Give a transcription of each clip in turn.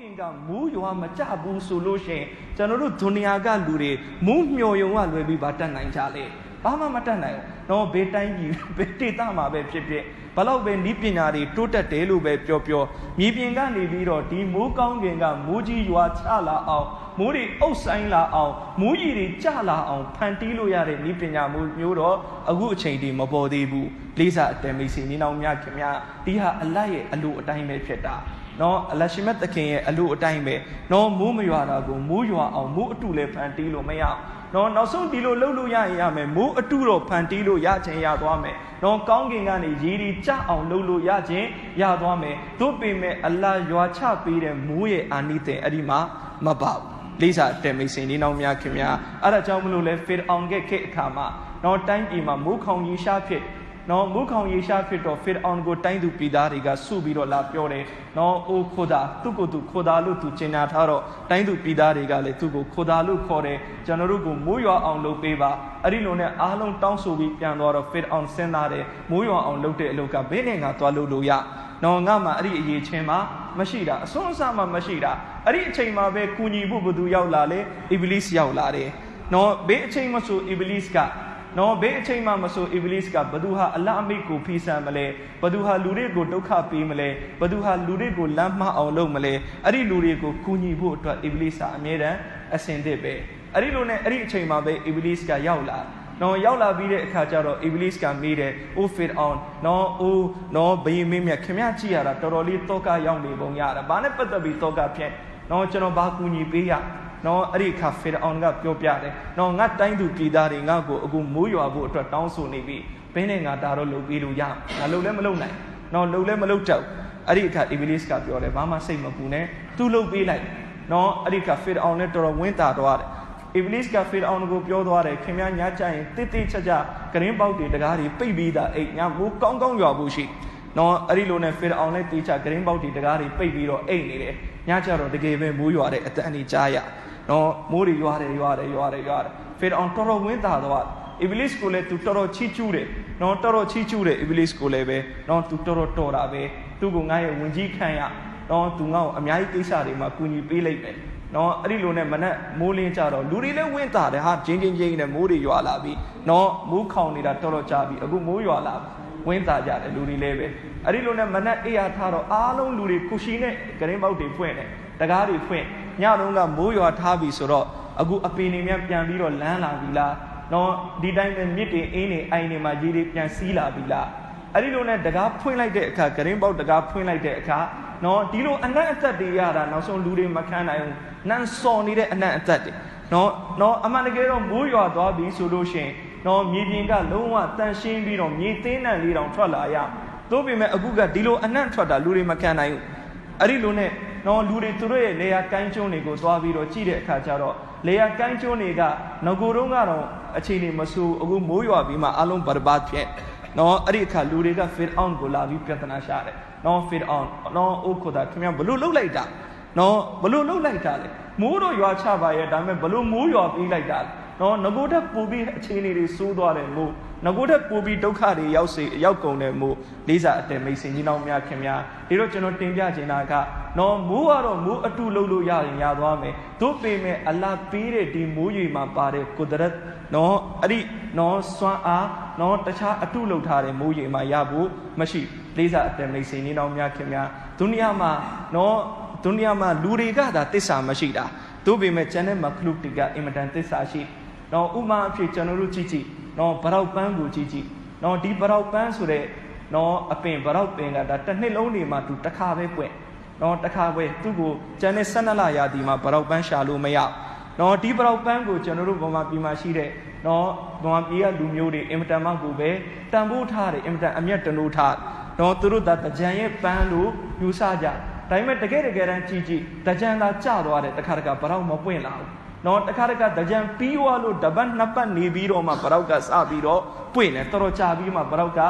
ကင်ကမူးရွာမကြဘူးဆိုလို့ရှိရင်ကျွန်တော်တို့ဒုနီယာကလူတွေမူးမျော်ယုံကလွယ်ပြီးဗာတတ်နိုင်ကြလေဘာမှမတတ်နိုင်ဘူးတော့ဘေးတိုင်းကြီးဘေးဒေသမှာပဲဖြစ်ဖြစ်ဘလောက်ပဲဤပညာတွေတိုးတက်တယ်လို့ပဲပြောပြောမြေပြင်ကနေပြီးတော့ဒီမိုးကောင်းကင်ကမိုးကြီးရွာချလာအောင်မိုးတွေအုပ်ဆိုင်လာအောင်မိုးကြီးတွေကျလာအောင်ဖန်တီးလို့ရတဲ့ဤပညာမျိုးတော့အခုအချိန်ဒီမပေါ်သေးဘူးလေးစားအတမိတ်စီနေအောင်များခင်များဒီဟာအလတ်ရဲ့အလိုအတိုင်းပဲဖြစ်တာ နော်အလရှိမတ်သခင်ရဲ့အလိုအတိုင်းပဲနော်မိုးမရွာတာကိုမိုးရွာအောင်မိုးအတူလည်းဖန်တီးလို့မရနော်နောက်ဆုံးဒီလိုလှုပ်လို့ရရင်ရမယ်မိုးအတူတော့ဖန်တီးလို့ရခြင်းရသွားမယ်နော်ကောင်းကင်ကနေရေဒီကြအောင်လှုပ်လို့ရခြင်းရသွားမယ်တို့ပေမဲ့အလာရွာချပေးတဲ့မိုးရဲ့အာနိသင်အဲ့ဒီမှာမပါဘူးလေးစားတယ်မိတ်ဆွေနေနောင်များခင်များအဲ့ဒါကြောင့်မလို့လဲဖေအောင်ခဲ့ခေအခါမှာနော်တိုင်းပြည်မှာမိုးခေါင်ကြီးရှားဖြစ် နော်မုခေါင်ရေရှားဖြစ်တော့ဖီအောင်ကိုတိုင်းသူပြည်သားတွေကစုပြီးတော့လာပြောတယ်နော်အိုးခိုဒါသူ့ကိုသူခိုဒါလို့သူကျင်ညာထားတော့တိုင်းသူပြည်သားတွေကလည်းသူ့ကိုခိုဒါလို့ခေါ်တယ်ကျွန်တော်တို့ကိုမိုးရွာအောင်လုပ်ပေးပါအဲ့ဒီလိုနဲ့အားလုံးတောင်းဆိုပြီးပြန်သွားတော့ဖီအောင်စဉ်းစားတယ်မိုးရွာအောင်လုပ်တဲ့အလုပ်ကဘယ်နဲ့ငါသွားလို့လို့ရနော်ငါမှအဲ့ဒီအရေးချင်းမှာမရှိတာအစွန်းအစမှမရှိတာအဲ့ဒီအချိန်မှာပဲကူညီဖို့ဘသူရောက်လာလဲအီဘလစ်ရောက်လာတယ်နော်ဘေးအချိန်မဆိုအီဘလစ်က နော်ဘေးအချိန်မှမဆိုအီဗလစ်ကဘသူဟာအလအမိတ်ကိုဖီးဆန်မလဲဘသူဟာလူတွေကိုဒုက္ခပေးမလဲဘသူဟာလူတွေကိုလမ်းမအောင်လုပ်မလဲအဲ့ဒီလူတွေကိုကူညီဖို့အတွက်အီဗလစ်ကအမြဲတမ်းအစင်သစ်ပဲအဲ့ဒီလိုနဲ့အဲ့ဒီအချိန်မှာပဲအီဗလစ်ကရောက်လာနော်ရောက်လာပြီးတဲ့အခါကျတော့အီဗလစ်ကမေးတယ်အိုဖီအောင်နော်အိုနော်ဘယင်းမင်းမြတ်ခင်ဗျကြည့်ရတာတော်တော်လေးတောကရောက်နေပုံရတာဘာနဲ့ပတ်သက်ပြီးတောကဖြစ်နော်ကျွန်တော်ဘာကူညီပေးရ နော်အဲ့ဒီအခါဖေရအောင်ကပြောပြတယ်နော်ငါတိုင်းသူပြည်သားတွေငါ့ကိုအခုမိုးရွာဖို့အတွက်တောင်းဆိုနေပြီဘင်းနဲ့ငါဒါတော့လုပ်ပြီးလို့ရငါလုပ်လဲမလုပ်နိုင်နော်လုပ်လဲမလုပ်တော့အဲ့ဒီအခါအီဗလစ်ကပြောတယ်ဘာမှစိတ်မပူနဲ့သူလုပ်ပေးလိုက်နော်အဲ့ဒီအခါဖေရအောင်လည်းတော်တော်ဝင်းတာသွားတယ်အီဗလစ်ကဖေရအောင်ကိုပြောသွားတယ်ခင်ဗျားညကြရင်တိတိချာချာကရင်ပေါက်တွေတကားတွေပိတ်ပြီးသားအိတ်ညမိုးကောင်းကောင်းရွာဖို့ရှိနော်အဲ့ဒီလိုနဲ့ဖေရအောင်လည်းတေးချဂရင်းပေါက်တွေတကားတွေပိတ်ပြီးတော့အိတ်နေတယ်ညကြတော့တကယ်ပဲမိုးရွာတဲ့အတန်အနီကြားရ နော်မိုးတွေရွာတယ်ရွာတယ်ရွာတယ်ရွာတယ်ဖေရအောင်တော်တော်ဝင်းတာသွားအီဗလစ်ကိုလည်းသူတော်တော်ချီးကျူးတယ်နော်တော်တော်ချီးကျူးတယ်အီဗလစ်ကိုလည်းပဲနော်သူတော်တော်တော်တာပဲသူ့ကိုငါရဲ့ဝင်ကြီးခံရနော်သူငါ့ကိုအများကြီးကိစ္စတွေမှာကူညီပေးလိုက်မယ်နော်အဲ့ဒီလိုနဲ့မနဲ့မိုးလင်းကြတော့လူတွေလည်းဝင်းတာတယ်ဟာဂျင်းဂျင်းဂျင်းနဲ့မိုးတွေရွာလာပြီနော်မိုးခေါင်နေတာတော်တော်ကြာပြီအခုမိုးရွာလာပြီဝင်းတာကြတယ်လူတွေလည်းပဲအဲ့ဒီလိုနဲ့မနဲ့အေးရထားတော့အားလုံးလူတွေကုရှိနဲ့ဂရင်းပေါက်တွေဖွင့်တယ်တကားတွေဖွင့် ညတုန်းကမိုးရွာထားပြီဆိုတော့အခုအပင်တွေများပြန်ပြီးတော့လန်းလာပြီလားနော်ဒီတိုင်းပဲမြစ်တွေအင်းတွေအိုင်တွေမှာရေတွေပြန်စီးလာပြီလားအဲ့ဒီလိုနဲ့တကားဖွင့်လိုက်တဲ့အခါဂရင်းပေါက်တကားဖွင့်လိုက်တဲ့အခါနော်ဒီလိုအနက်အသက်တွေရတာနောက်ဆုံးလူတွေမခံနိုင်ဘူးနန်းစော်နေတဲ့အနက်အသက်တွေနော်နော်အမှန်တကယ်တော့မိုးရွာသွားပြီဆိုလို့ရှိရင်နော်မြေပြင်ကလုံးဝတန်ရှင်းပြီးတော့မြေသေးနံလေးတောင်ထွက်လာရသို့ပေမဲ့အခုကဒီလိုအနက်ထွက်တာလူတွေမခံနိုင်ဘူးအဲ့ဒီလိုနဲ့ နော်လူတွေသူတို့ရဲ့လေယာကိုင်းကျွန်းတွေကိုသွားပြီးတော့ကြည့်တဲ့အခါကျတော့လေယာကိုင်းကျွန်းတွေကငကိုတုံးကတော့အခြေအနေမဆိုးအခုမိုးရွာပြီးမှအလုံးဘရဘတ်ဖြစ်နော်အဲ့ဒီအခါလူတွေကဖီအောင်ကိုလာပြီးပြဿနာရှာတယ်နော်ဖီအောင်နော်အိုခိုတာခင်ဗျာဘလို့လှုပ်လိုက်တာနော်ဘလို့လှုပ်လိုက်တာလဲမိုးတော့ရွာချပါရဲ့ဒါပေမဲ့ဘလို့မိုးရွာပြီးလိုက်တာလဲနော်ငကိုတက်ပူပြီးအခြေအနေတွေစိုးသွားတယ်မို့ ငကိုတက်ပူပြီးဒုက္ခတွေရောက်စေရောက်ကုန်တယ်မို့လေးစားအတဲမိတ်ဆွေကြီးနောင်များခင်များဒီတော့ကျွန်တော်တင်ပြချင်တာကနော်မိုးကတော့မိုးအတူလုပ်လို့ရရင်ရသွားမယ်တို့ပေမဲ့အလားပေးတဲ့ဒီမိုးရွေမှာပါတဲ့ကုဒရတ်နော်အဲ့ဒီနော်စွမ်းအားနော်တခြားအတုလုပ်ထားတဲ့မိုးရွေမှာရဖို့မရှိလေးစားအတဲမိတ်ဆွေကြီးနောင်များခင်များဒုနီယာမှာနော်ဒုနီယာမှာလူတွေကသာတစ္ဆာမရှိတာတို့ပေမဲ့ကျန်တဲ့မခလုတ်တီကအင်မတန်တစ္ဆာရှိနော်ဥမာအဖြစ်ကျွန်တော်တို့ကြည့်ကြည့် နော်ဗရောက်ပန်းကိုကြည့်ကြည့်နော်ဒီဗရောက်ပန်းဆိုတဲ့နော်အပင်ဗရောက်ပင်ကဒါတစ်နှစ်လုံးနေမှာသူတစ်ခါပဲပွင့်နော်တစ်ခါပဲသူ့ကိုကျန်တဲ့၁၂လရာသီမှာဗရောက်ပန်းရှာလို့မရနော်ဒီဗရောက်ပန်းကိုကျွန်တော်တို့ဗမာပြည်မှာရှိတဲ့နော်ဗမာပြည်ကလူမျိုးတွေအင်မတန်မှကိုပဲတန်ဖိုးထားတယ်အင်မတန်အမျက်တနိုးထားနော်သူတို့ဒါတကြံရဲ့ပန်းလို့ယူဆကြဒါပေမဲ့တကယ်တကယ်တမ်းကြည့်ကြည့်တကြံသာကျသွားတယ်တခါတခါဗရောက်မပွင့်လာဘူး နော်တခါတခါတကြံပြီးွားလို့တပတ်နှစ်ပတ်နေပြီးတော့မှဗရောက်ကစပြီးတော့ပွင့်တယ်တော်တော်ကြာပြီးမှဗရောက်က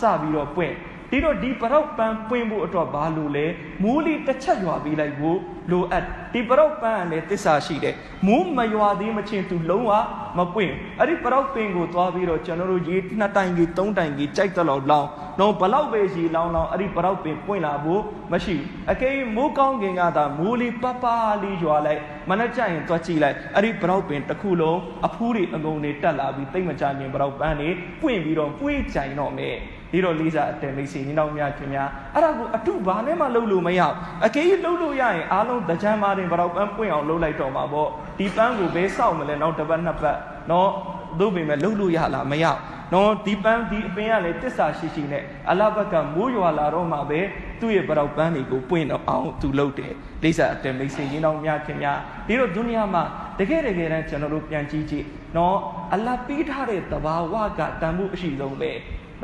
စပြီးတော့ပွင့် ဒီတော့ဒီပရောက်ပန်းပွင့်ဖို့အတွက်ဘာလို့လဲမိုးလေးတစ်ချက်ရွာပေးလိုက်ဖို့လိုအပ်ဒီပရောက်ပန်းကလည်းတစ္ဆာရှိတယ်မိုးမရွာသေးမချင်းသူလုံးဝမပွင့်အဲ့ဒီပရောက်ပင်ကိုသွားပြီးတော့ကျွန်တော်တို့ရေနှစ်တိုင်ကြီးသုံးတိုင်ကြီးကြိုက်တော့လောင်းတော့ဘလောက်ပဲရေလောင်းလောင်းအဲ့ဒီပရောက်ပင်ပွင့်လာဖို့မရှိဘူးအကယ်၍မိုးကောင်းကင်ကသာမိုးလေးပပလေးရွာလိုက်မနှက်ကြရင်သွားကြည့်လိုက်အဲ့ဒီပရောက်ပင်တစ်ခုလုံးအဖူးတွေအငုံတွေတက်လာပြီးတိတ်မကြခင်ပရောက်ပန်းတွေပွင့်ပြီးတော့ပွေးကြိုင်တော့မယ် ဒီတော့လေးစားအတယ်မိတ်ဆွေညီနောင်များခင်များအဲ့ဒါကိုအထုဘာနဲ့မှလုပ်လို့မရဘူးအကေးလုပ်လို့ရရင်အားလုံးတကြမ်းမာတင်ဘရောက်ပန်းပွင့်အောင်လုပ်လိုက်တော့မှာပေါ့ဒီပန်းကိုဘယ်စောက်မလဲနောက်တစ်ပတ်နှစ်ပတ်နော်သို့ပေမဲ့လုပ်လို့ရလားမရနော်ဒီပန်းဒီအပင်ကလည်းတစ္ဆာရှိရှိနဲ့အလဘက်ကမိုးရွာလာတော့မှပဲသူ့ရဲ့ဘရောက်ပန်းတွေကိုပွင့်တော့အောင်သူလုပ်တယ်လေးစားအတယ်မိတ်ဆွေညီနောင်များခင်များဒီတော့ဒုနီယာမှာတကယ်တကယ်တမ်းကျွန်တော်တို့ပြန်ကြည့်ကြည့်နော်အလပြီးထားတဲ့တဘာဝကတန်မှုအရှိဆုံးပဲ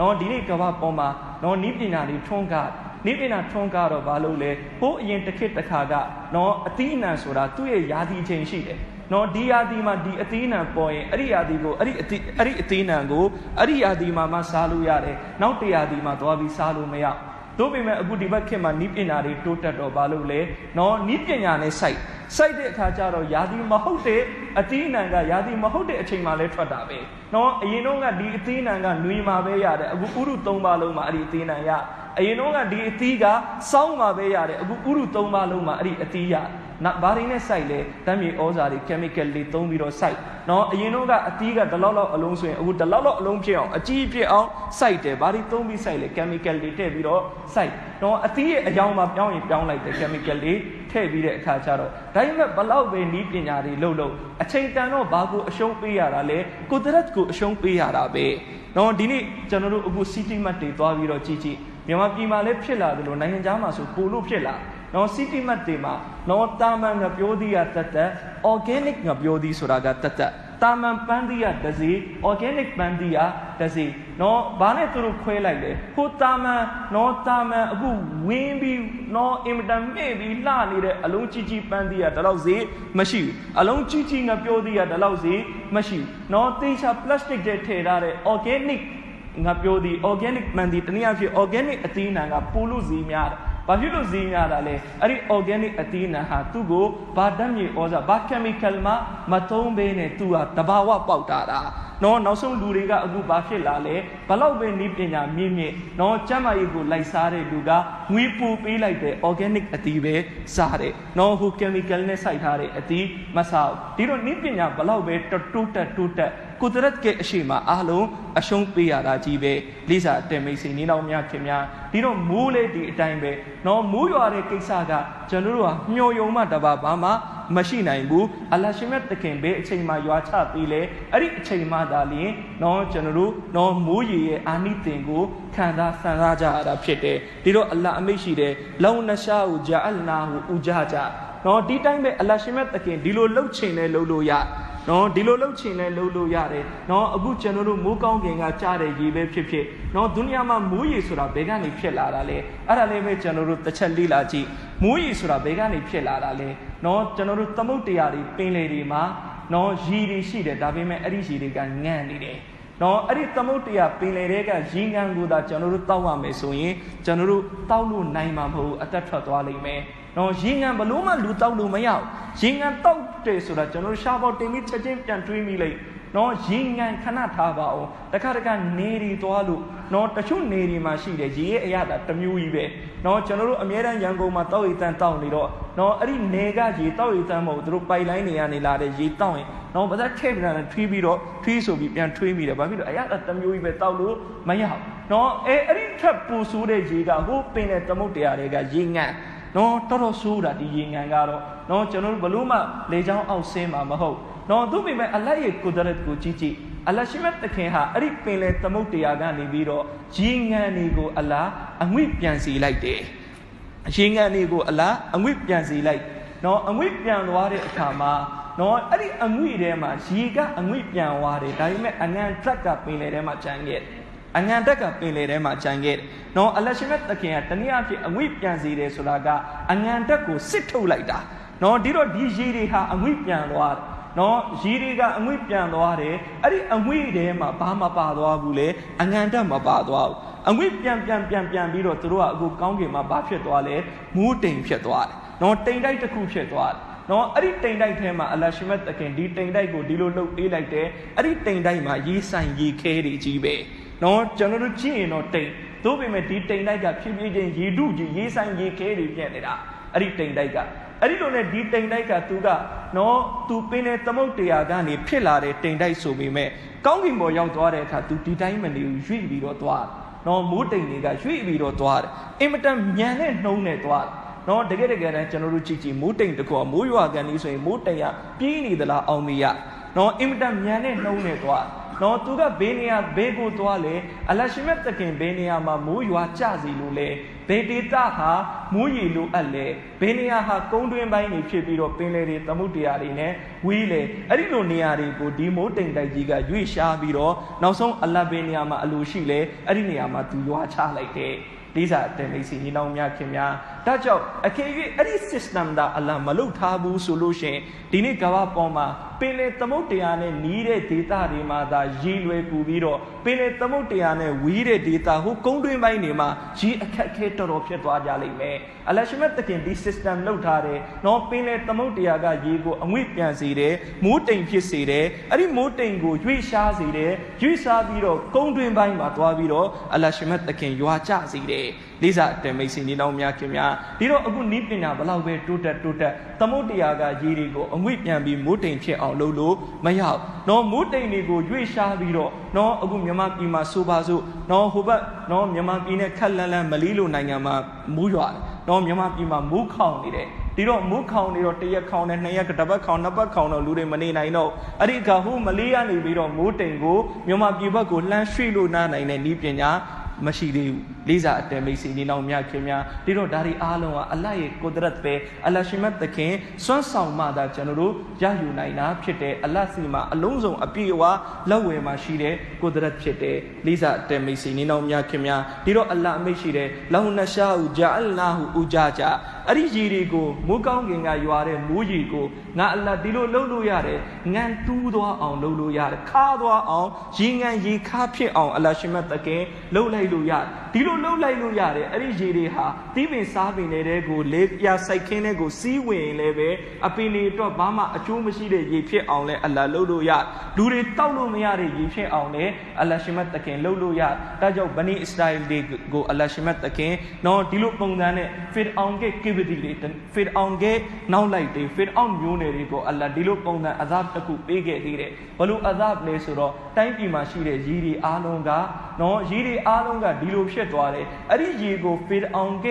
နော်ဒီနေ့ကဘာပေါ်မှာနော်နီးပညာတွေထွန်းကားနိဗ္ဗာန်ထွန်းကားတော့ဘာလို့လဲဟိုးအရင်တစ်ခေတ်တစ်ခါကနော်အတိအနံဆိုတာသူ့ရဲ့ယာတိချိန်ရှိတယ်နော်ဒီယာတိမှာဒီအသေးနံပေါ်ရင်အဲ့ဒီယာတိကိုအဲ့ဒီအသေးအဲ့ဒီအသေးနံကိုအဲ့ဒီယာတိမှာမှစားလို့ရတယ်နောက်တရာတိမှာသွားပြီးစားလို့မရ တို့ပေမဲ့အခုဒီဘက်ခေတ်မှာနိပညာတွေတိုးတက်တော့ဘာလို့လဲနော်နိပညာနဲ့စိုက်စိုက်တဲ့အခါကျတော့ယာတိမဟုတ်တဲ့အသီးအနှံကယာတိမဟုတ်တဲ့အချိန်မှလည်းထွက်တာပဲနော်အရင်တော့ကဒီအသီးအနှံကနှွေးမှာပဲရတယ်အခုဥရု၃ပါးလုံးမှာအဲ့ဒီအသီးအနှံရအရင်တော့ကဒီအသီးကစောင်းမှာပဲရတယ်အခုဥရု၃ပါးလုံးမှာအဲ့ဒီအသီးရ နောက်ဘာတွေနဲ့စိုက်လဲတမ်းမြေဩဇာတွေ chemical တွေသုံးပြီးတော့စိုက်နော်အရင်တော့ကအသီးကဒီလောက်လောက်အလုံးဆိုရင်အခုဒီလောက်လောက်အလုံးဖြစ်အောင်အကြီးဖြစ်အောင်စိုက်တယ်ဘာတွေသုံးပြီးစိုက်လဲ chemical တွေထည့်ပြီးတော့စိုက်နော်အသီးရဲ့အယောင်မှာပြောင်းရင်ပြောင်းလိုက်တယ် chemical တွေထည့်ပြီးတဲ့အခါကျတော့ဒါပေမဲ့ဘလောက်ပဲနီးပညာတွေလုပ်လို့အချိန်တန်တော့ဘာကိုအရှုံးပေးရတာလဲကုသရတ်ကိုအရှုံးပေးရတာပဲနော်ဒီနေ့ကျွန်တော်တို့အခု city map တွေသွားပြီးတော့ကြည့်ကြည့်မြန်မာပြည်မှာလည်းဖြစ်လာတယ်လို့နိုင်ငံခြားမှာဆိုပို့လို့ဖြစ်လာ နော် city map တွေမှာနော်တာမန်ငပြောသီးကတက်တက် organic ငပြောသီးဆိုတာကတက်တက်တာမန်ပန်းသီးကတစ်စီ organic ပန်းသီးကတစ်စီနော်ဘာနဲ့သူတို့ခွဲလိုက်လဲဟိုတာမန်နော်တာမန်အခုဝင်းပြီးနော်အင်မတန်မြင့်ပြီးလှနေတဲ့အလုံးကြီးကြီးပန်းသီးကဒီလောက်စီမရှိဘူးအလုံးကြီးကြီးငပြောသီးကဒီလောက်စီမရှိဘူးနော်တေချာ plastic တွေထည့်ထားတဲ့ organic ငါပြောသည် organic မှန်သည်တနည်းအားဖြင့် organic အသီးနှံကပိုလို့စီများတယ် ဘာဖြစ်လို့ဈေးများတာလဲအဲ့ဒီ organic အသီးနှံဟာသူ့ကိုဘာဓာတ်မြေဩဇာဘာ chemical မှမသုံးဘဲနဲ့သူ့ဟာတဘာဝပေါက်တာတာနော်နောက်ဆုံးလူတွေကအခုဘာဖြစ်လာလဲဘလောက်ပဲနီးပညာမြင့်မြင့်နော်ကျမ်းမာရေးကိုလိုက်စားတဲ့လူကငွေပူပေးလိုက်တဲ့ organic အသီးပဲစားတယ်နော်ဟို chemical နဲ့စိုက်ထားတဲ့အသီးမစားဘူးဒီတော့နီးပညာဘလောက်ပဲတိုးတက်တိုးတက် ကုဒရတ်ရဲ့အရှိမအားလုံးအရှုံးပေးရတာကြီးပဲလိစာတင်မိတ်ဆွေနေတော်များခင်များဒီတော့မိုးလေဒီအတိုင်းပဲနော်မိုးရွာတဲ့ကိစ္စကကျွန်တော်တို့ဟာမျောယုံမှတပါဘာမှမရှိနိုင်ဘူးအလရှင်မြတ်တခင်ပဲအချိန်မှရွာချပေးလေအဲ့ဒီအချိန်မှသာလျှင်နော်ကျွန်တော်တို့နော်မိုးရေရဲ့အာနိသင်ကိုခံစားဆန်စားကြရတာဖြစ်တယ်ဒီတော့အလ္လာအမိတ်ရှိတယ်လောနရှာဟူဂျာအလနာဟူဥဂျာဂျာနော်ဒီတိုင်းပဲအလရှင်မြတ်တခင်ဒီလိုလှုပ်ချင်လဲလှုပ်လို့ရ နော်ဒီလိုလှုပ်ချင်လဲလှုပ်လို့ရတယ်နော်အခုကျွန်တော်တို့မိုးကောင်းကင်ကကြားတဲ့ရေပဲဖြစ်ဖြစ်နော်ဒုနီယာမှာမိုးရေဆိုတာဘယ်ကနေဖြစ်လာတာလဲအဲ့ဒါလေးပဲကျွန်တော်တို့တစ်ချက်လေ့လာကြည့်မိုးရေဆိုတာဘယ်ကနေဖြစ်လာတာလဲနော်ကျွန်တော်တို့သမုတ်တရားတွေပင်လေတွေမှာနော်ရေတွေရှိတယ်ဒါပေမဲ့အဲ့ဒီရေတွေကငန့်နေတယ်နော်အဲ့ဒီသမုတ်တရားပင်လေတွေကရေငန်းကိုသာကျွန်တော်တို့တောက်ရမယ်ဆိုရင်ကျွန်တော်တို့တောက်လို့နိုင်မှာမဟုတ်အသက်ထွက်သွားလိမ့်မယ် နော်ရေငန်းဘလို့မှလူတောက်လို့မရဘူးရေငန်းတောက်တယ်ဆိုတာကျွန်တော်တို့ရှားပေါ်တင်ပြီးချက်ချင်းပြန်တွေးမိလိုက်နော်ရေငန်ခဏထားပါအောင်တခါတခါနေရီသွားလို့နော်တချို့နေရီမှာရှိတယ်ရေရဲ့အရသာတစ်မျိုးကြီးပဲနော်ကျွန်တော်တို့အများတန်းရန်ကုန်မှာတောက်ရီတန်းတောက်နေတော့နော်အဲ့ဒီနေကရေတောက်ရီတန်းမဟုတ်သူတို့ပိုက်လိုင်းတွေကနေလာတဲ့ရေတောက်ရင်နော်ဘာသာထည့်ပြန်တယ်ထွေးပြီးတော့ထွေးဆိုပြီးပြန်ထွေးမိတယ်ဘာဖြစ်လို့အရသာတစ်မျိုးကြီးပဲတောက်လို့မရဘူးနော်အဲအဲ့ဒီထပ်ပူဆိုးတဲ့ရေကဟိုပင်တဲ့သမုတ်တရားတွေကရေင န်နော်တော်တော်ဆိုးတာဒီရေငန်ကတော့နော်ကျွန်တော်တို့ဘလို့မှလေချောင်းအောက်ဆင်းမှာမဟုတ်နော်သူပေမဲ့အလတ်ရဲ့ကုဒရတ်ကိုကြည့်ကြည့်အလရှိမတ်တခင်ဟာအဲ့ဒီပင်လေသမုတ်တရားကနေပြီးတော့ရေငန်တွေကိုအလားအငွေ့ပြန်စီလိုက်တယ်ရေငန်တွေကိုအလားအငွေ့ပြန်စီလိုက်နော်အငွေ့ပြန်သွားတဲ့အခါမှာနော်အဲ့ဒီအငွေ့ထဲမှာရေကအငွေ့ပြန်သွားတယ်ဒါပေမဲ့အငံထက်ကပင်လေထဲမှာကျန်ခဲ့တယ် အငံတက်ကပင်လေထဲမှာကြံခဲ့တယ်။နော်အလရှိမက်တခင်ကတနည်းအားဖြင့်အငွေ့ပြန်စီတယ်ဆိုတာကအငံတက်ကိုစစ်ထုတ်လိုက်တာ။နော်ဒီတော့ဒီရေတွေဟာအငွေ့ပြန်သွားတယ်နော်ရီတွေကအငွေ့ပြန်သွားတယ်အဲ့ဒီအငွေ့ထဲမှာဘာမှပါသွားဘူးလေအငံတက်မပါသွားဘူးအငွေ့ပြန်ပြန်ပြန်ပြန်ပြီးတော့သူတို့ကအခုကောင်းကင်မှာဘာဖြစ်သွားလဲမူးတိမ်ဖြစ်သွားတယ်နော်တိမ်တိုက်တစ်ခုဖြစ်သွားတယ်နော်အဲ့ဒီတိမ်တိုက်ထဲမှာအလရှိမတ်တခင်ဒီတိမ်တိုက်ကိုဒီလိုလှုပ်ပေးလိုက်တယ်အဲ့ဒီတိမ်တိုက်မှာရေးဆိုင်ရေးခဲတွေကြီးပဲ နော်ကျွန်တော်တို့ကြည့်ရင်တော့တိမ်သို့ပေမဲ့ဒီတိမ်တိုက်ကဖြည်းဖြည်းချင်းရေဒုကြီးရေးဆိုင်ရေးခဲတွေပြက်နေတာအဲ့ဒီတိမ်တိုက်ကအဲ့ဒီလိုနဲ့ဒီတိမ်တိုက်ကသူကနော်သူပင်တဲ့သမုတ်တရားကနေဖြစ်လာတဲ့တိမ်တိုက်ဆိုပေမဲ့ကောင်းကင်ဘော်ရောက်သွားတဲ့အခါသူဒီတိုင်းမနေဘူးရွေ့ပြီးတော့သွားနော်မိုးတိမ်တွေကရွေ့ပြီးတော့သွားတယ်အင်မတန်မြန်တဲ့နှုံးနဲ့သွားတယ်နော်တကယ်တကယ်တမ်းကျွန်တော်တို့ကြည့်ကြည့်မိုးတိမ်တကောမိုးရွာကန်ဒီဆိုရင်မိုးတိမ်ကပြေးနေသလားအောင်မရနော်အင်မတန်မြန်တဲ့နှုံးနဲ့သွား နော်သူကဘေးနေရာဘေးကိုသွားလေအလရှိမက်တခင်ဘေးနေရာမှာမိုးရွာကြစီလို့လေဘေဒေတာဟာမိုးရီလိုအပ်လေဘေးနေရာဟာကုန်းတွင်းပိုင်းနေဖြစ်ပြီးတော့ပင်လယ်တွေသမုဒ္ဒရာတွေနဲ့ဝီးလေအဲ့ဒီလိုနေရာတွေကိုဒီမိုးတိမ်တိုက်ကြီးကရွေ့ရှားပြီးတော့နောက်ဆုံးအလဘေးနေရာမှာအလိုရှိလေအဲ့ဒီနေရာမှာသူရွာချလိုက်တယ်လေးစားတဲ့မိတ်ဆွေညီနောင်များခင်များဒါကြောင့်အခေ၍အဲ့ဒီ system ဒါအလ္လာဟ်မလုပ်ထားဘူးဆိုလို့ရှင်ဒီနေ့ကမ္ဘာပေါ်မှာပင်လယ်သမုဒ္ဒရာနဲ့နီးတဲ့ဒေသတွေမှာသာရေလွယ်ကူပြီးတော့ပင်လယ်သမုဒ္ဒရာနဲ့ဝီးတဲ့ဒေသဟိုကုန်းတွင်းပိုင်းတွေမှာရေအခက်အခဲတော်တော်ဖြစ်သွားကြလိမ့်မယ်အလရှမတ်တခင်ဒီ system လုပ်ထားတယ်နော်ပင်လယ်သမုဒ္ဒရာကရေကိုအငွေ့ပြန်စေတယ်မိုးတိမ်ဖြစ်စေတယ်အဲ့ဒီမိုးတိမ်ကိုရွေ့ရှားစေတယ်ရွေ့ရှားပြီးတော့ကုန်းတွင်းပိုင်းမှာသွားပြီးတော့အလရှမတ်တခင်ရွာကျစေတယ်လေးစားတဲ့မိတ်ဆွေညီနောင်များခင်များဒီတော့အခုနီးပညာဘလောက်ပဲတိုးတက်တိုးတက်သမုဒ္ဒရာကရေတွေကိုအငွေ့ပြန်ပြီးမိုးတိမ်ဖြစ်အောင်လုပ်လို့မရဘူး။နော်မိုးတိမ်တွေကိုရွေ့ရှားပြီးတော့နော်အခုမြန်မာပြည်မှာဆိုပါစို့နော်ဟိုဘက်နော်မြန်မာပြည်နဲ့ခက်လန်းလန်းမလီလိုနိုင်ငံမှာမိုးရွာတယ်။နော်မြန်မာပြည်မှာမိုးခေါင်နေတယ်။ဒီတော့မိုးခေါင်နေတော့တရက်ခေါင်နဲ့နှစ်ရက်ကတစ်ပတ်ခေါင်နှစ်ပတ်ခေါင်တော့လူတွေမနေနိုင်တော့အဲ့ဒီကဟိုမလေးကနေပြီးတော့မိုးတိမ်ကိုမြန်မာပြည်ဘက်ကိုလှမ်းရွှေ့လို့နားနိုင်တဲ့ဤပညာ မရှိသေးဘူးလေးစားအတဲမိတ်ဆွေညီနောင်များခင်များဒီတော့ဒါတွေအားလုံးကအလ္လာဟ်ရဲ့ကုဒရတ်ပဲအလ္လာဟ်ရှိမတ်သခင်စွမ်းဆောင်မှသာကျွန်တော်တို့ရယူနိုင်တာဖြစ်တယ်အလ္လာဟ်စီမှာအလုံးစုံအပြည့်အဝလက်ဝယ်မှာရှိတဲ့ကုဒရတ်ဖြစ်တယ်လေးစားအတဲမိတ်ဆွေညီနောင်များခင်များဒီတော့အလ္လာဟ်အမိတ်ရှိတယ်လောဟူနရှာဟူဂျာအလ္လာဟူဥဂျာဂျာအဲ့ဒီရေတွေကိုမိုးကောင်းကင်ကရွာတဲ့မိုးရေကိုငါအလ္လာဟ်ဒီလိုလှုပ်လို့ရတယ်ငန်တူးသွားအောင်လှုပ်လို့ရတယ်ခါသွားအောင်ရေငန်ရေခါဖြစ်အောင်အလ္လာဟ်ရှိမတ်သခင်လှုပ်လိုက်လို့ရတယ်ဒီလိုလှုပ်လိုက်လို့ရတယ်အဲ့ဒီရေတွေဟာတီးပင်စားပင်တဲ့ကိုလေးပြစိုက်ခင်းတဲ့ကိုစီးဝင်လည်းပဲအပင်တွေအတွက်ဘာမှအကျိုးမရှိတဲ့ရေဖြစ်အောင်လဲအလ္လာဟ်လှုပ်လို့ရလူတွေတောက်လို့မရတဲ့ရေဖြစ်အောင်လဲအလ္လာဟ်ရှိမတ်သခင်လှုပ်လို့ရဒါကြောင့်ဗနီအစ္စရာအီတွေကိုအလ္လာဟ်ရှိမတ်သခင်နော်ဒီလိုပုံစံနဲ့ဖီရအောင်ကကိဗဒီတွေဖီရအောင်ကနောက်လိုက်တွေဖီရအောင်မျိုးနယ်တွေကိုအလ္လာဟ်ဒီလိုပုံစံအဇပ်တစ်ခုပေးခဲ့သေးတယ်ဘလို့အဇပ်လဲဆိုတော့တိုင်းပြည်မှာရှိတဲ့ရေတွေအားလုံးကနော်ရေတွေအားလုံးကဒီလိုဖြစ်သွားတယ်အဲ့ဒီရေကိုဖီရအောင်က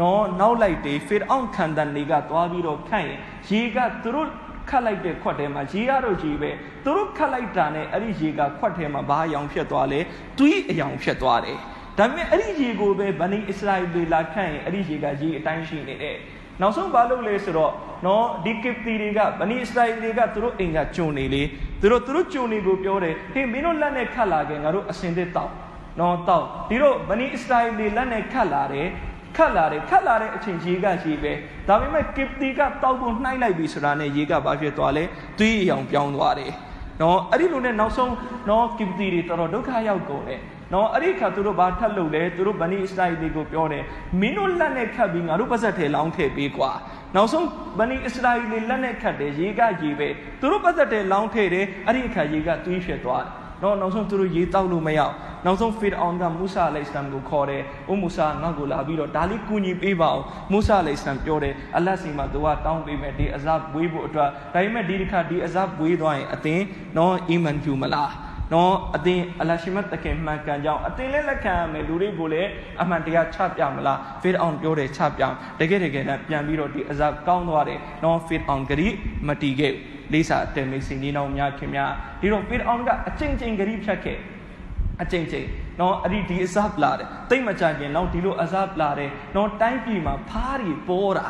နော်နောက်လိုက်တွေဖီရအောင်ခံတန်တွေကသွားပြီးတော့ခန့်ရင်ရေကသူတို့ခတ်လိုက်တဲ့ခွက်ထဲမှာရေရတော့ရေပဲသူတို့ခတ်လိုက်တာနဲ့အဲ့ဒီရေကခွက်ထဲမှာဘာအယောင်ဖြစ်သွားလဲတွေးအယောင်ဖြစ်သွားတယ် ဒါပေမဲ့အဲ့ဒီရေကိုပဲဗနီအစ္စရာအီတွေလာခန့်ရင်အဲ့ဒီရေကရေအတိုင်းရှိနေတယ်နောက်ဆုံးဘာလုပ်လဲဆိုတော့နော်ဒီကစ်တီတွေကဗနီအစ္စရာအီတွေကသူတို့အိမ်ကဂျုံနေလေသူတို့သူတို့ဂျုံနေကိုပြောတယ်ဟေးမင်းတို့လက်နဲ့ခတ်လာခဲ့ငါတို့အစင်သစ်တောက်နော်တောက်ဒီတော့ဗနီအစ္စရာအီတွေလက်နဲ့ခတ်လာတယ်ခတ်လာတယ်ခတ်လာတဲ့အချိန်ရေကရေပဲဒါပေမဲ့ကစ်တီကတောက်ဖို့နှိုင်းလိုက်ပြီဆိုတာနဲ့ရေကဘာဖြစ်သွားလဲသွေးအယောင်ပြောင်းသွားတယ်နော်အဲ့ဒီလိုနဲ့နောက်ဆုံးနော်ကစ်တီတွေတော်တော်ဒုက္ခရောက်ကုန်တယ် နော်အဲ့ဒီခါသူတို့ဘာထပ်လုပ်လဲသူတို့ဗနီအစ္စရာအီတွေကိုပြောတယ်မင်းတို့လက်နဲ့ခတ်ပြီးငါတို့ပါဇက်ထဲလောင်းထည့်ပေးကွာနောက်ဆုံးဗနီအစ္စရာအီတွေလက်နဲ့ခတ်တယ်ရေကရေပဲသူတို့ပါဇက်ထဲလောင်းထည့်တယ်အဲ့ဒီအခါရေကသွေးဖြစ်သွားတယ်နော်နောက်ဆုံးသူတို့ရေတောက်လို့မရနောက်ဆုံးဖီရအောင်ကမူဆာအလိုင်စလမ်ကိုခေါ်တယ်။အိုမူဆာငါ့ကိုလာပြီးတော့ဒါလေးကူညီပေးပါအောင်။မူဆာအလိုင်စလမ်ပြောတယ်အလတ်စီမှာသူကတောင်းပေးမယ်ဒီအဇပ်ဝေးဖို့အတွက်ဒါပေမဲ့ဒီတစ်ခါဒီအဇပ်ဝေးသွားရင်အသင်နော်အီမန်ယူမလား။ နော်အသင်အလရှိမတ်တခင်မှန်ကန်ကြောင်းအသင်လည်းလက်ခံရမယ်လူတွေကိုလည်းအမှန်တရားချပြမလားဖီရအောင်ပြောတယ်ချပြတကယ်တကယ်နဲ့ပြန်ပြီးတော့ဒီအဇပ်ကောင်းသွားတယ်နော်ဖီရအောင်ဂရီမတီခဲ့လေးစာတဲမိတ်စီနီနောင်များခင်များဒီတော့ဖီရအောင်ကအကျင့်ကျင့်ဂရီဖြတ်ခဲ့အကျင့်ကျင့်နော်အဲ့ဒီဒီအဇပ်လာတယ်တိတ်မကြခင်တော့ဒီလိုအဇပ်လာတယ်နော်တိုင်းပြည်မှာဖားရီပေါ်တာ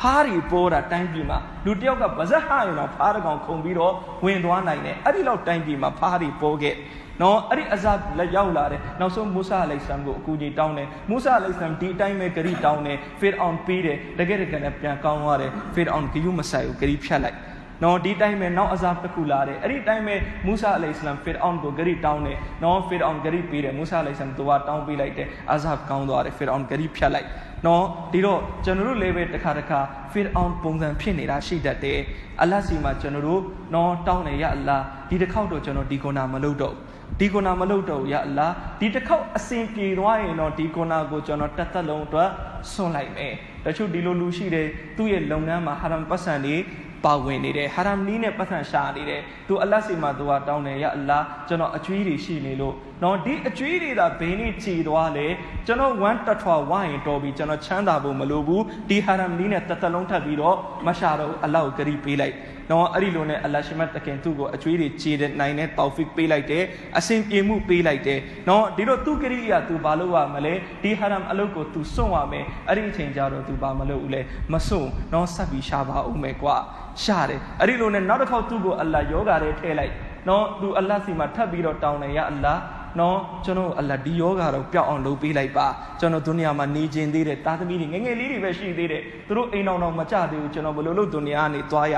ဖားရီပေါ်တာတိုင်းပြည်မှာလူတယောက်ကဗဇက်ဟရင်တော့ဖားတကောင်ခုံပြီးတော့ဝင်သွားနိုင်တယ်အဲ့ဒီလောက်တိုင်းပြည်မှာဖားရီပေါ်ခဲ့နော်အဲ့ဒီအဇပ်လက်ရောက်လာတယ်နောက်ဆုံးမူဆာအလိုင်ဆမ်ကိုအကူကြီးတောင်းတယ်မူဆာအလိုင်ဆမ်ဒီအတိုင်းပဲဂရီတောင်းတယ်ဖီရအောင်ပေးတယ်တကယ်တကယ်နဲ့ပြန်ကောင်းသွားတယ်ဖီရအောင်ဂယူမဆိုင်ကိုဂရီဖြတ်လိုက် နော်ဒီတိုင်းပဲနောက်အဇာတစ်ခုလာတယ်အဲ့ဒီတိုင်းပဲမူဆာအလိုင်စလမ်ဖီရ်အောင်ကိုဂရီတောင်းတယ်နော်ဖီရ်အောင်ဂရီပေးတယ်မူဆာအလိုင်စလမ်သူကတောင်းပေးလိုက်တယ်အဇာကောင်းသွားတယ်ဖီရ်အောင်ဂရီဖြတ်လိုက်နော်ဒီတော့ကျွန်တော်တို့လည်းပဲတစ်ခါတစ်ခါဖီရ်အောင်ပုံစံဖြစ်နေတာရှိတတ်တယ်အလ္လာဟ်စီမှာကျွန်တော်တို့နော်တောင်းတယ်ရအလ္လာဒီတစ်ခေါက်တော့ကျွန်တော်ဒီကုနာမလုပ်တော့ဒီကုနာမလုပ်တော့ရအလ္လာဒီတစ်ခေါက်အစဉ်ပြေသွားရင်တော့ဒီကုနာကိုကျွန်တော်တက်သက်လုံးအတွက်ဆွန့်လိုက်မယ်တချို့ဒီလိုလူရှိတယ်သူ့ရဲ့လုပ်ငန်းမှာဟာရမ်ပတ်စံတွေ ပါဝင်နေတယ်ဟာရမ်နီးနဲ့ပတ်သက်ရှာနေတယ်သူအလတ်စီမှာသူကတောင်းတယ်ရအလားကျွန်တော်အကျွေးတွေရှိနေလို့နော်ဒီအကျွေးတွေသာဘင်းနဲ့ခြေသွားလေကျွန်တော်ဝမ်းတထွာဝိုင်းတော်ပြီးကျွန်တော်ချမ်းသာဖို့မလိုဘူးဒီဟာရမ်နီးနဲ့တသက်လုံးထပ်ပြီးတော့မရှာတော့အလောက်ဂရီပေးလိုက်နော်အဲ့ဒီလိုနဲ့အလရှမတ်တခင်သူ့ကိုအကျွေးတွေခြေတဲ့နိုင်တဲ့တောက်ဖစ်ပေးလိုက်တယ်အစဉ်ပြေမှုပေးလိုက်တယ်နော်ဒီတော့သူဂရီကသူဘာလို့ရမလဲဒီဟာရမ်အလုပ်ကိုသူစွန့်ရမယ်အဲ့ဒီအချိန်ကျတော့သူဘာမလုပ်ဘူးလဲမစွန့်နော်ဆက်ပြီးရှာပါဦးမယ်ကွာရှာတယ်အဲ့ဒီလိုနဲ့နောက်တစ်ခေါက်သူ့ကိုအလ္လာဟ်ယောဂါတွေထည့်လိုက်နော်သူအလ္လာဟ်စီမှာထပ်ပြီးတော့တောင်းတယ်ရအလ္လာဟ်နော်ကျွန်တော်အလ္လာဟ်ဒီယောဂါတော့ပျောက်အောင်လုပ်ပေးလိုက်ပါကျွန်တော်ဒုနီယာမှာနေကျင်သေးတယ်တာသမီတွေငငယ်လေးတွေပဲရှိသေးတယ်သူတို့အိမ်အောင်တော့မကြသေးဘူးကျွန်တော်ဘယ်လိုလုပ်ဒုနီယာကနေသွားရ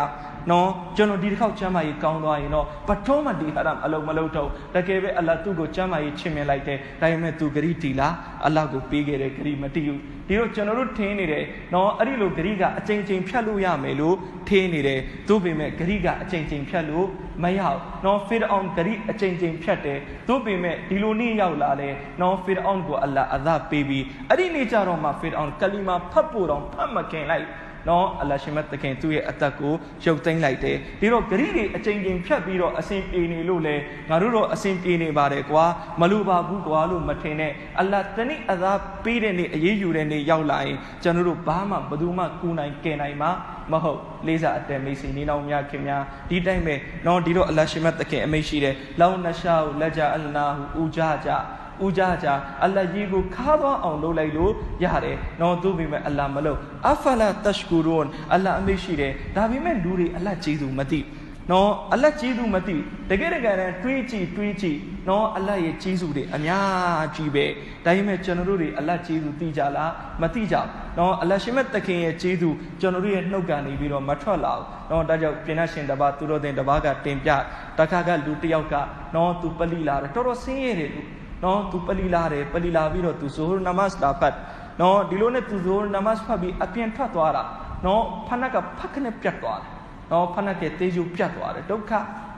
နော်ကျွန်တော်ဒီတစ်ခေါက်ချမ်းမာရေးကောင်းသွားရင်တော့ပထုံးမဒီဟာရမ်အလုံးမလုံးတော့တကယ်ပဲအလ္လာဟ်သူ့ကိုချမ်းမာရေးချင်မြင်လိုက်တယ်ဒါပေမဲ့သူဂရီတီလာအလ္လာဟ်ကိုပေးခဲ့တဲ့ဂရီမတီးဘူး ဒီတော့ကျွန်တော်တို့ထင်းနေတယ်နော်အဲ့ဒီလိုဂရိကအချိန်ချင်းဖြတ်လို့ရမယ်လို့ထင်းနေတယ်သို့ပေမဲ့ဂရိကအချိန်ချင်းဖြတ်လို့မရဘူးနော်ဖီရအောင်ဂရိအချိန်ချင်းဖြတ်တယ်သို့ပေမဲ့ဒီလိုနေ့ရောက်လာတယ်နော်ဖီရအောင်ကိုအလ္လာဟ်အသာပေးပြီးအဲ့ဒီနေ့ကျတော့မှဖီရအောင်ကလီမာဖတ်ဖို့တော့ဖတ်မခင်လိုက် နော်အလ္လာရှိမတ်တခင်သူ့ရဲ့အသက်ကိုရုပ်သိမ်းလိုက်တယ်ဒီတော့ဂရိတွေအချိန်ချင်းဖြတ်ပြီးတော့အစဉ်ပြေနေလို့လေငါတို့တော့အစဉ်ပြေနေပါတယ်ကွာမလိုပါဘူးကွာလို့မထင်နဲ့အလ္လာတနည်းအသာပေးတဲ့နေ့အေးအေးယူတဲ့နေ့ရောက်လာရင်ကျွန်တော်တို့ဘာမှဘယ်သူမှကူနိုင်ကယ်နိုင်မှာမဟုတ်လေးစားအတန်မိတ်ဆွေနေတော်များခင်များဒီတိုင်းပဲနော်ဒီတော့အလ္လာရှိမတ်တခင်အမိတ်ရှိတယ်လောနရှာဟူလက်ကြအလနာဟူဦးကြကြ ဦးကြကြအလ္လာကြီးကိုခါသွားအောင်လုပ်လိုက်လို့ရတယ်နော်သူပေမဲ့အလ္လာမလုပ်အဖလာတရှ်ကူရွန်အလ္လာအမိတ်ရှိတယ်ဒါပေမဲ့လူတွေအလ္လာကျေးဇူးမသိနော်အလတ်ကျေးဇူးမသိတကယ်တကယ်တမ်းတွေးကြည့်တွေးကြည့်နော်အလတ်ရဲ့ကျေးဇူးတွေအများကြီးပဲဒါပေမဲ့ကျွန်တော်တို့တွေအလတ်ကျေးဇူးသိကြလားမသိကြနော်အလတ်ရှင်မဲ့တခင်ရဲ့ကျေးဇူးကျွန်တော်တို့ရဲ့နှုတ်ကနေပြီးတော့မထွက်လာဘူးနော်ဒါကြောင့်ပြင်ရှင်တပါသူတော်တင်တပါကတင်ပြတခါကလူတယောက်ကနော်သူပလိလာတယ်တော်တော်ဆင်းရဲတယ်လူ နော်သူပလိလာတယ်ပလိလာပြီးတော့သူဇိုဟ်နမတ်လာဖတ်နော်ဒီလိုနဲ့သူဇိုဟ်နမတ်ဖတ်ပြီးအပြင်ထွက်သွားတာနော်ဖနက်ကဖက်ခနဲ့ပြတ်သွားတယ်နော်ဖနက်ကတေးကျူပြတ်သွားတယ်ဒုက္ခ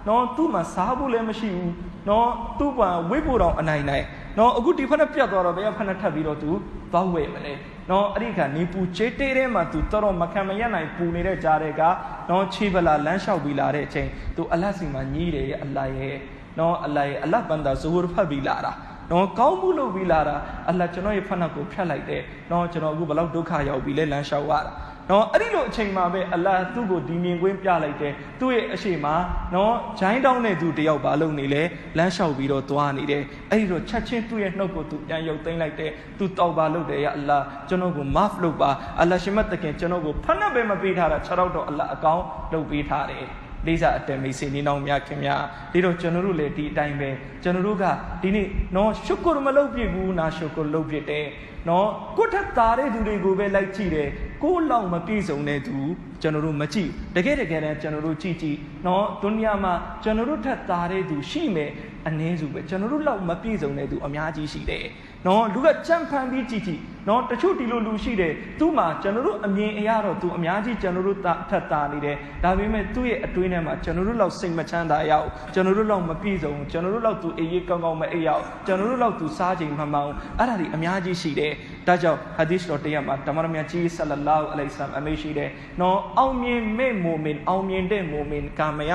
နော်သူ့မှာစားဖို့လည်းမရှိဘူးနော်သူ့ဘာဝိဖို့တော့အနိုင်နိုင်နော်အခုဒီဖက်နဲ့ပြတ်သွားတော့ဘယ်ကဖက်နဲ့ထပ်ပြီးတော့သူသွားဝဲမလဲနော်အဲ့ဒီကနေပူချေးတေးထဲမှာသူတော်တော်မခံမရနိုင်ပူနေတဲ့ကြားတဲ့ကနော်ခြေပလာလမ်းလျှောက်ပြီးလာတဲ့အချိန်သူအလတ်စီမှာညီးတယ်ရဲ့အလတ်ရဲ့နော်အလတ်ရဲ့အလတ်ဘန္တာဇဝရဖတ်ပြီးလာတာ နော်ကောင်းမှုလုပ်ပြီးလာတာအလတ်ကျွန်တော်ရဲ့ဖက်နှက်ကိုဖြတ်လိုက်တယ်နော်ကျွန်တော်အခုဘယ်လောက်ဒုက္ခရောက်ပြီလဲလမ်းလျှောက်ရတာနော်အဲ့ဒီလိုအချိန်မှာပဲအလ္လာဟ်သူ့ကိုဒီမြင်ကွင်းပြလိုက်တယ်သူ့ရဲ့အရှိမနော်ဂျိုင်းတောင်းတဲ့သူတယောက်ဘာလုပ်နေလဲလမ်းလျှောက်ပြီးတော့သွားနေတယ်အဲ့ဒီတော့ချက်ချင်းသူ့ရဲ့နှုတ်ကိုသူပြန်ရုပ်သိမ်းလိုက်တယ်သူတောက်ပါလုပ်တယ်ရအလ္လာဟ်ကျွန်တော်ကို maaf လုပ်ပါအလ္လာဟ်ရှင်မတ်တခင်ကျွန်တော်ကိုဖတ်နှက်ပဲမပေးထားတာ6တော့အလ္လာဟ်အကောင်းလုပ်ပေးထားတယ် လေးစားအတမိတ်စေနေနောင်များခင်များဒီတော့ကျွန်တော်တို့လည်းဒီအတိုင်းပဲကျွန်တော်တို့ကဒီနေ့နော်ရှုကုရမလုပ်ပြဘူးနာရှုကုရလုပ်ပြတယ်နော်ကိုထက်သားတဲ့သူတွေကိုပဲလိုက်ကြည့်တယ်ကိုလောက်မပြည့်စုံတဲ့သူကျွန်တော်တို့မကြည့်တကယ်တကယ်တမ်းကျွန်တော်တို့ကြည့်ကြည့်နော်ဒုနီယာမှာကျွန်တော်တို့ထက်သားတဲ့သူရှိမယ်အနည်းစုပဲကျွန်တော်တို့လောက်မပြည့်စုံတဲ့သူအများကြီးရှိတယ် နော်လူကကြံဖန်ပြီးကြည့်ကြည့်နော်တချို့ဒီလိုလူရှိတယ်သူ့မှာကျွန်တော်တို့အမြင်အရတော့သူအများကြီးကျွန်တော်တို့ထက်သားနေတယ်ဒါပေမဲ့သူ့ရဲ့အတွင်းထဲမှာကျွန်တော်တို့လောက်စိတ်မချမ်းသာရအောင်ကျွန်တော်တို့လောက်မပြည့်စုံကျွန်တော်တို့လောက်သူအေးအေးကောင်းကောင်းမအေးရအောင်ကျွန်တော်တို့လောက်သူစားချိန်မှန်မှန်အဲ့ဒါတွေအများကြီးရှိတယ်ဒါကြောင့်ဟာဒီသ်တော်တရားမှာဓမ္မရမြတ်ကြီးဆလလာအလိုင်ဆမ်အမေရှိတယ်နော်အောင်မြင်မဲ့မူမင်အောင်မြင်တဲ့မူမင်ကာမယ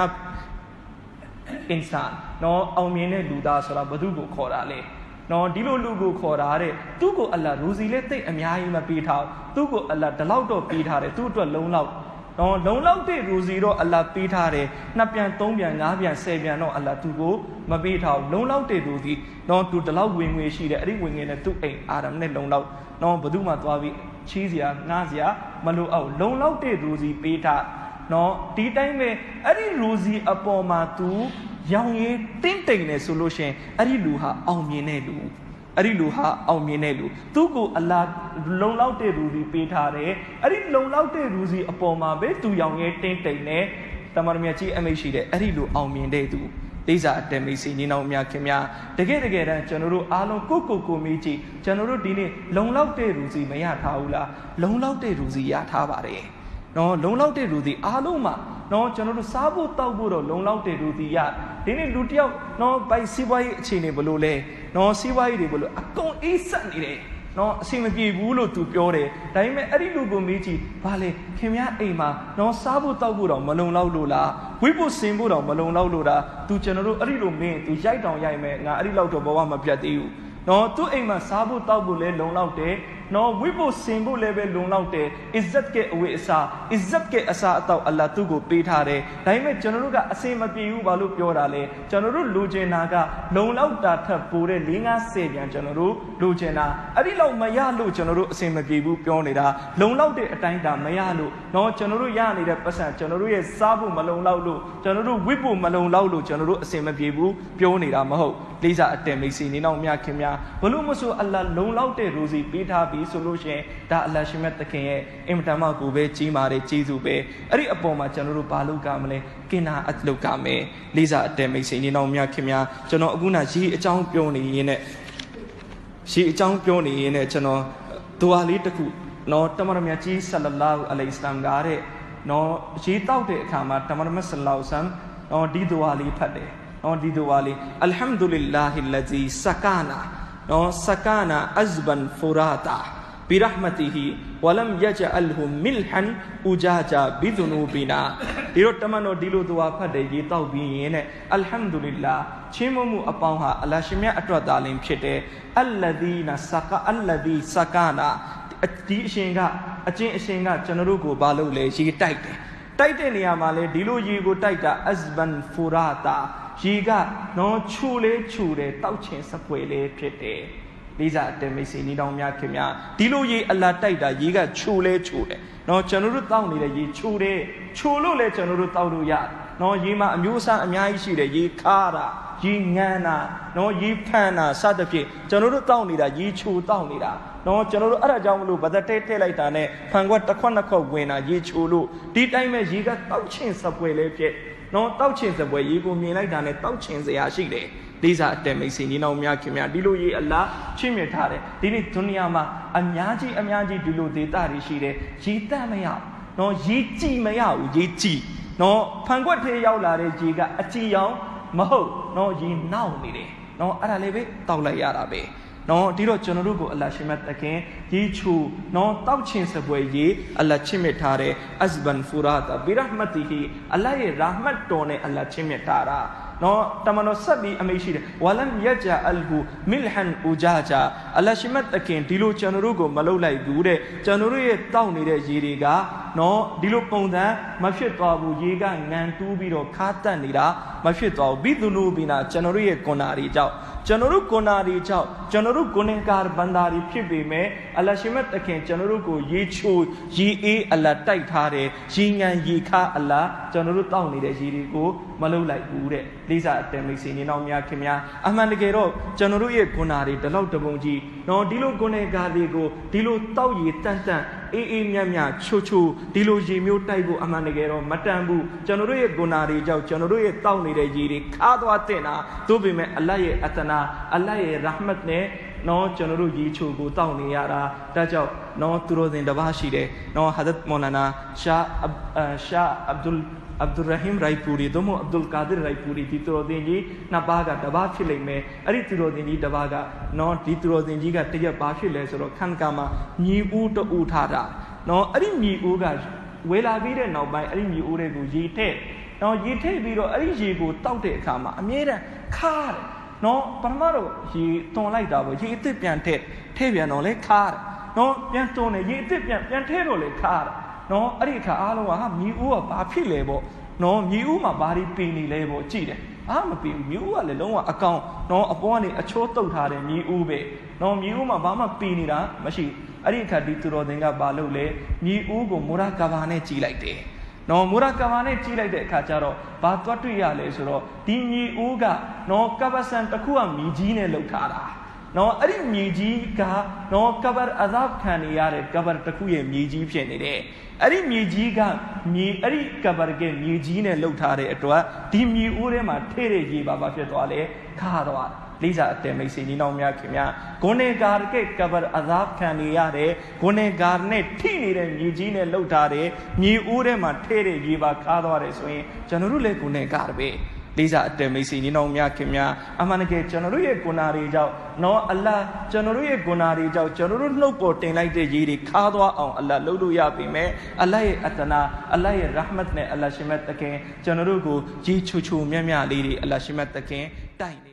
အင်ဆန်နော်အောင်မြင်တဲ့လူသားဆိုတာဘယ်သူကိုခေါ်တာလဲ နော်ဒီလိုလူကိုခေါ်တာတဲ့သူ့ကိုအလ္လာဟ်ရူစီလေးတိတ်အများကြီးမပေးထားသူ့ကိုအလ္လာဟ်ဒီလောက်တော့ပေးထားတယ်သူ့အတွက်လုံလောက်နော်လုံလောက်တဲ့ရူစီတော့အလ္လာဟ်ပေးထားတယ်နှစ်ပြန်သုံးပြန်ငါးပြန်ဆယ်ပြန်တော့အလ္လာဟ်သူ့ကိုမပေးထားလုံလောက်တဲ့ရူစီနော်သူဒီလောက်ဝင်ငွေရှိတယ်အဲ့ဒီဝင်ငွေနဲ့သူ့အိမ်အာရမ်နဲ့လုံလောက်နော်ဘယ်သူမှသွားပြီးချီးစရာငားစရာမလိုအောင်လုံလောက်တဲ့ရူစီပေးထားနော်ဒီတိုင်းပဲအဲ့ဒီရူစီအပေါ်မှာ तू ရောင်ရည်တင်းတိမ်နေဆိုလို့ရှင်အဲ့ဒီလူဟာအောင်မြင်တဲ့လူအဲ့ဒီလူဟာအောင်မြင်တဲ့လူသူ့ကိုအလာလုံလောက်တဲ့လူစီပေးထားတယ်အဲ့ဒီလုံလောက်တဲ့လူစီအပေါ်မှာပဲသူရောင်ရဲတင်းတိမ်နေတမန်တော်မြတ်ကြီးအမိတ်ရှိတဲ့အဲ့ဒီလိုအောင်မြင်တဲ့သူလေးစားအတမိတ်စီညီနောင်များခင်များတကယ်တကယ်တမ်းကျွန်တော်တို့အားလုံးကိုကိုကိုမေးကြည့်ကျွန်တော်တို့ဒီနေ့လုံလောက်တဲ့လူစီမရထားဘူးလားလုံလောက်တဲ့လူစီရထားပါတယ် နော်လုံလောက်တဲ့လူစီအားလုံးမှာနော်ကျွန်တော်တို့စားဖို့တောက်ဖို့တော့လုံလောက်တဲ့လူစီရဒီနေ့လူတယောက်နော်ပိုက်စီးပွားရေးအခြေအနေဘလို့လဲနော်စီးပွားရေးတွေဘလို့အကုန်အေးဆက်နေတယ်နော်အဆင်မပြေဘူးလို့သူပြောတယ်ဒါပေမဲ့အဲ့ဒီလူကိုမေးကြည့်ဘာလဲခင်ဗျားအိမ်မှာနော်စားဖို့တောက်ဖို့တော့မလုံလောက်လို့လားဝိဖို့စင်ဖို့တော့မလုံလောက်လို့လားသူကျွန်တော်တို့အဲ့ဒီလိုမင်းသူရိုက်တောင်ရိုက်မယ်ငါအဲ့ဒီလောက်တော့ဘဝမပြတ်သေးဘူးနော်သူ့အိမ်မှာစားဖို့တောက်ဖို့လဲလုံလောက်တယ် နော်ဝိဖို့စင်ဖို့လည်းပဲလုံလောက်တယ်အစ္စတ်ကအဝေးအစာအစ္စတ်ကအစာအတော့အလ္လာသူ့ကိုပေးထားတယ်ဒါပေမဲ့ကျွန်တော်တို့ကအစင်မပြေဘူးဘာလို့ပြောတာလဲကျွန်တော်တို့လိုချင်တာကလုံလောက်တာထပ်ပိုတဲ့၄50ပြန်ကျွန်တော်တို့လိုချင်တာအဲ့ဒီလောက်မရလို့ကျွန်တော်တို့အစင်မပြေဘူးပြောနေတာလုံလောက်တဲ့အတိုင်းတာမရလို့နော်ကျွန်တော်တို့ရနေတဲ့ပတ်စံကျွန်တော်တို့ရဲ့စားဖို့မလုံလောက်လို့ကျွန်တော်တို့ဝိဖို့မလုံလောက်လို့ကျွန်တော်တို့အစင်မပြေဘူးပြောနေတာမဟုတ်လေးစားအတန်မိတ်စီနေတော့မြခင်များဘလို့မဆိုအလ္လာလုံလောက်တဲ့ရိုစီပေးထားပြီးဆိုလို့ရှိရင်ဒါအလ္လာရှိမြတ်သခင်ရဲ့အင်မတန်မှကိုပဲကြီးမာတဲ့ကျေးဇူးပဲအဲ့ဒီအပေါ်မှာကျွန်တော်တို့ဘာလုပ်ကြမလဲကင်နာအလုပ်ကြမယ်လေးစားအတန်မိတ်စီနေတော့မြခင်များကျွန်တော်အခုနရေးအကြောင်းပြောနေရင်းနဲ့ရေးအကြောင်းပြောနေရင်းနဲ့ကျွန်တော်ဒူအာလေးတစ်ခုနော်တမန်တော်မြတ်ကြီးဆလလာဟူအလိုင်စလမ်ကတဲ့နော်ရေးတောက်တဲ့အခါမှာတမန်တော်မြတ်ဆလလာဟူဆမ်နော်ဒီဒူအာလေးဖတ်တယ်နော်ဒီဒူအာလေးအလ်ဟမ်ဒူလ illah လဇီစကာနာ နော်စကာနာအဇဘန်ဖူရာတာဘီရဟမတီဟီဝလမ်ယဂျအလ်ဟူမီလ်ဟန်အူဂျာဂျာဘီဒူနူဘီနာဒီတော့တမန်တော်ဒီလိုသူဟာဖတ်တယ်ရေတောက်ပြီးရင်နဲ့အလ်ဟမ်ဒူလ illah ချင်းမမှုအပေါင်းဟာအလရှင်မြတ်အတွက်သာလင်ဖြစ်တယ်အလဒီနာစကာအလဒီစကာနာဒီအရှင်ကအချင်းအရှင်ကကျွန်တော်တို့ကိုဘာလို့လဲရေတိုက်တယ်တိုက်တဲ့နေရာမှာလဲဒီလိုရေကိုတိုက်တာအဇဘန်ဖူရာတာ ရေကနော်ခြူလေးခြူတယ်တောက်ချင်စပွဲလေးဖြစ်တယ်လေးစားအတမိတ်စီနီတောင်များခင်များဒီလိုရေအလာတိုက်တာရေကခြူလဲခြူတယ်နော်ကျွန်တော်တို့တောက်နေတဲ့ရေခြူတယ်ခြူလို့လဲကျွန်တော်တို့တောက်လို့ရနော်ရေမှာအမျိုးအစားအများကြီးရှိတယ်ရေခါတာရေငန်းတာနော်ရေဖန်တာစသဖြင့်ကျွန်တော်တို့တောက်နေတာရေခြူတောက်နေတာနော်ကျွန်တော်တို့အဲ့ဒါကြောင့်မလို့ဗသက်တဲထဲလိုက်တာနဲ့ဖန်ခွက်တစ်ခွက်နှစ်ခွက်ဝင်တာရေချိုလို့ဒီတိုင်းပဲရေကတောက်ချင်စပွဲလေးဖြစ် နော်တောက်ချင်စပွဲရေကိုမြင်လိုက်တာနဲ့တောက်ချင်စရာရှိတယ်လေးစားအတက်မိတ်ဆွေညီနောင်များခင်များဒီလိုရေအလားချင့်မြတ်ထားတယ်ဒီနေ့ဒုနီယာမှာအများကြီးအများကြီးဒီလိုဒေတာတွေရှိတယ်ရေတတ်မရနော်ရေကြည်မရဘူးရေကြည်နော်ဖန်ခွက်ထဲရောက်လာတဲ့ရေကအကြည်ရောင်မဟုတ်နော်ရေနောက်နေတယ်နော်အဲ့ဒါလေးပဲတောက်လိုက်ရတာပဲ နော်ဒီတော့ကျွန်တော်တို့ကိုအလ္လာရှင်မြတ်တခင်ရေချူနော်တောက်ချင်းစပွဲရေအလ္လာချစ်မြတ်ထားတဲ့အဇဘန်ဖူရာတာဘီရဟမတ်တီဟီအလ္လာရဲ့ရာဟမတ်တော်နဲ့အလ္လာချစ်မြတ်ထားတာနော်တမန်တော်ဆက်ပြီးအမိရှိတယ်ဝလမ်ယဂျအလ်ဟူမီလ်ဟန်အူဂျာဂျာအလ္လာရှိမတ်တခင်ဒီလိုကျွန်တော်တို့ကိုမလုပ်လိုက်ဘူးတဲ့ကျွန်တော်တို့ရဲ့တောက်နေတဲ့ရေတွေကနော်ဒီလိုပုံစံမဖြစ်သွားဘူးရေကငံတူးပြီးတော့ခါတက်နေတာမဖြစ်သွားဘူးဘီသူနူဘီနာကျွန်တော်တို့ရဲ့ကွန်နာတွေကြောင့် ကျွန်တော်တို့ကွန်နာတွေကြောင့်ကျွန်တော်တို့ကိုနေကာဘန္တာတွေဖြစ်ပေမဲ့အလ္လာရှိမတ်တခင်ကျွန်တော်တို့ကိုရေချိုရေအေးအလ္လာတိုက်ထားတယ်ရေငံရေခါအလ္လာကျွန်တော်တို့တောက်နေတဲ့ရေတွေကိုမလုပ်လိုက်ဘူးတဲ့လေးစားအတန်မိတ်ဆွေနေတော်များခင်များအမှန်တကယ်တော့ကျွန်တော်တို့ရဲ့ဂုဏတွေဒီလောက်တပုံကြီးနော်ဒီလိုဂုဏကားတွေကိုဒီလိုတောက်ရည်တန်တန်အေးအေးမြတ်မြတ်ချိုချိုဒီလိုရေမျိုးတိုက်ဖို့အမှန်တကယ်တော့မတန်ဘူးကျွန်တော်တို့ရဲ့ဂုဏတွေကြောင့်ကျွန်တော်တို့ရဲ့တောက်နေတဲ့ရေတွေခါသွားတင်တာသို့ပေမဲ့အလတ်ရဲ့အတနာအလတ်ရဲ့ရဟမတ်နဲ့ နော်ကျွန်တော်တို့ရေချိုကိုတောက်နေရတာဒါကြောင့်နော်သူတော်စင်တစ်ပါးရှိတယ်နော်ဟာဒတ်မောလာနာရှာရှာအဗ်ဒุลအဗ္ဒุရဟိမ်ရိုင်ပူရီသို့မဟုတ်အဗ္ဒุလ်ကာဒီရိုင်ပူရီဒီသူတော်စင်ကြီးနှစ်ပါးကတပါးဖြစ်လိမ့်မယ်အဲ့ဒီသူတော်စင်ကြီးတစ်ပါးကနော်ဒီသူတော်စင်ကြီးကတရက်ပါဖြစ်လဲဆိုတော့ခန်ကာမှာညီဦးတူထားတာနော်အဲ့ဒီညီဦးကဝေလာပြီးတဲ့နောက်ပိုင်းအဲ့ဒီညီဦးတွေကိုရေထည့်နော်ရေထည့်ပြီးတော့အဲ့ဒီရေကိုတောက်တဲ့အခါမှာအမြဲတမ်းခါတယ် နော်ပထမတော့ရေတွန်လိုက်တာပေါ့ရေအစ်စ်ပြန်ထည့်ထည့်ပြန်တော့လဲခါတယ်နော်ပြန်တွန်တယ်ရေအစ်စ်ပြန်ပြန်ထည့်တော့လဲခါတယ်နော်အဲ့ဒီအခါအားလုံးကဟာမြည်ဦးကဘာဖြစ်လဲပေါ့နော်မြည်ဦးမှာဘာတွေပင်နေလဲပေါ့ကြည့်တယ်အားမပင်မြည်ဦးကလည်းလုံးဝအကောင်နော်အပေါ်ကနေအချိုးတုတ်ထားတဲ့မြည်ဦးပဲနော်မြည်ဦးမှာဘာမှပင်နေတာမရှိအဲ့ဒီအခါဒီသူတော်သင်ကဘာလုပ်လဲမြည်ဦးကိုမူရာကဘာနဲ့ကြီးလိုက်တယ် နော်မူရာကဘာနဲ့ကြီးလိုက်တဲ့အခါကျတော့ဘာသွားတွေ့ရလဲဆိုတော့ဒီညီဦးကနော်ကပ္ပစံတစ်ခုကမြည်ကြီးနဲ့လှုပ်ထားတာနော်အဲ့ဒီမြေကြီးကနော်ကဘာအဇပ်ခံနေရတဲ့ကဘာတစ်ခုရဲ့မြေကြီးဖြစ်နေတယ်အဲ့ဒီမြေကြီးကမြေအဲ့ဒီကဘာကမြေကြီးနဲ့လှုပ်ထားတဲ့အတွက်ဒီမြေဦးထဲမှာထဲ့တဲ့ရေပါပါဖြစ်သွားလေခါသွား လိစာအတဲမိတ်ဆွေညီနောင်များခင်ဗျာဂုဏေကာကကဘာအဇပ်ခံနေရတဲ့ဂုဏေကာနဲ့ထိနေတဲ့မြေကြီးနဲ့လှုပ်ထားတဲ့မြေဦးထဲမှာထဲ့တဲ့ရေပါခါသွားတယ်ဆိုရင်ကျွန်တော်တို့လည်းဂုဏေကာပဲလေးစားအတဲမိတ်ဆွေညီနောင်များခင်များအမှန်တကယ်ကျွန်တော်တို့ရဲ့ဂုဏတွေကြောင့်နော်အလ္လာကျွန်တော်တို့ရဲ့ဂုဏတွေကြောင့်ကျွန်တော်တို့နှုတ်ပေါ်တင်လိုက်တဲ့ရေတွေခါသွားအောင်အလ္လာလှုပ်လို့ရပြီမဲ့အလ္လာရဲ့အတနာအလ္လာရဲ့ရဟမတ်နဲ့အလ္လာရှိမတ်တခင်ကျွန်တော်တို့ကိုကြီးချူချူမြတ်မြတ်လေးတွေအလ္လာရှိမတ်တခင်တိုက်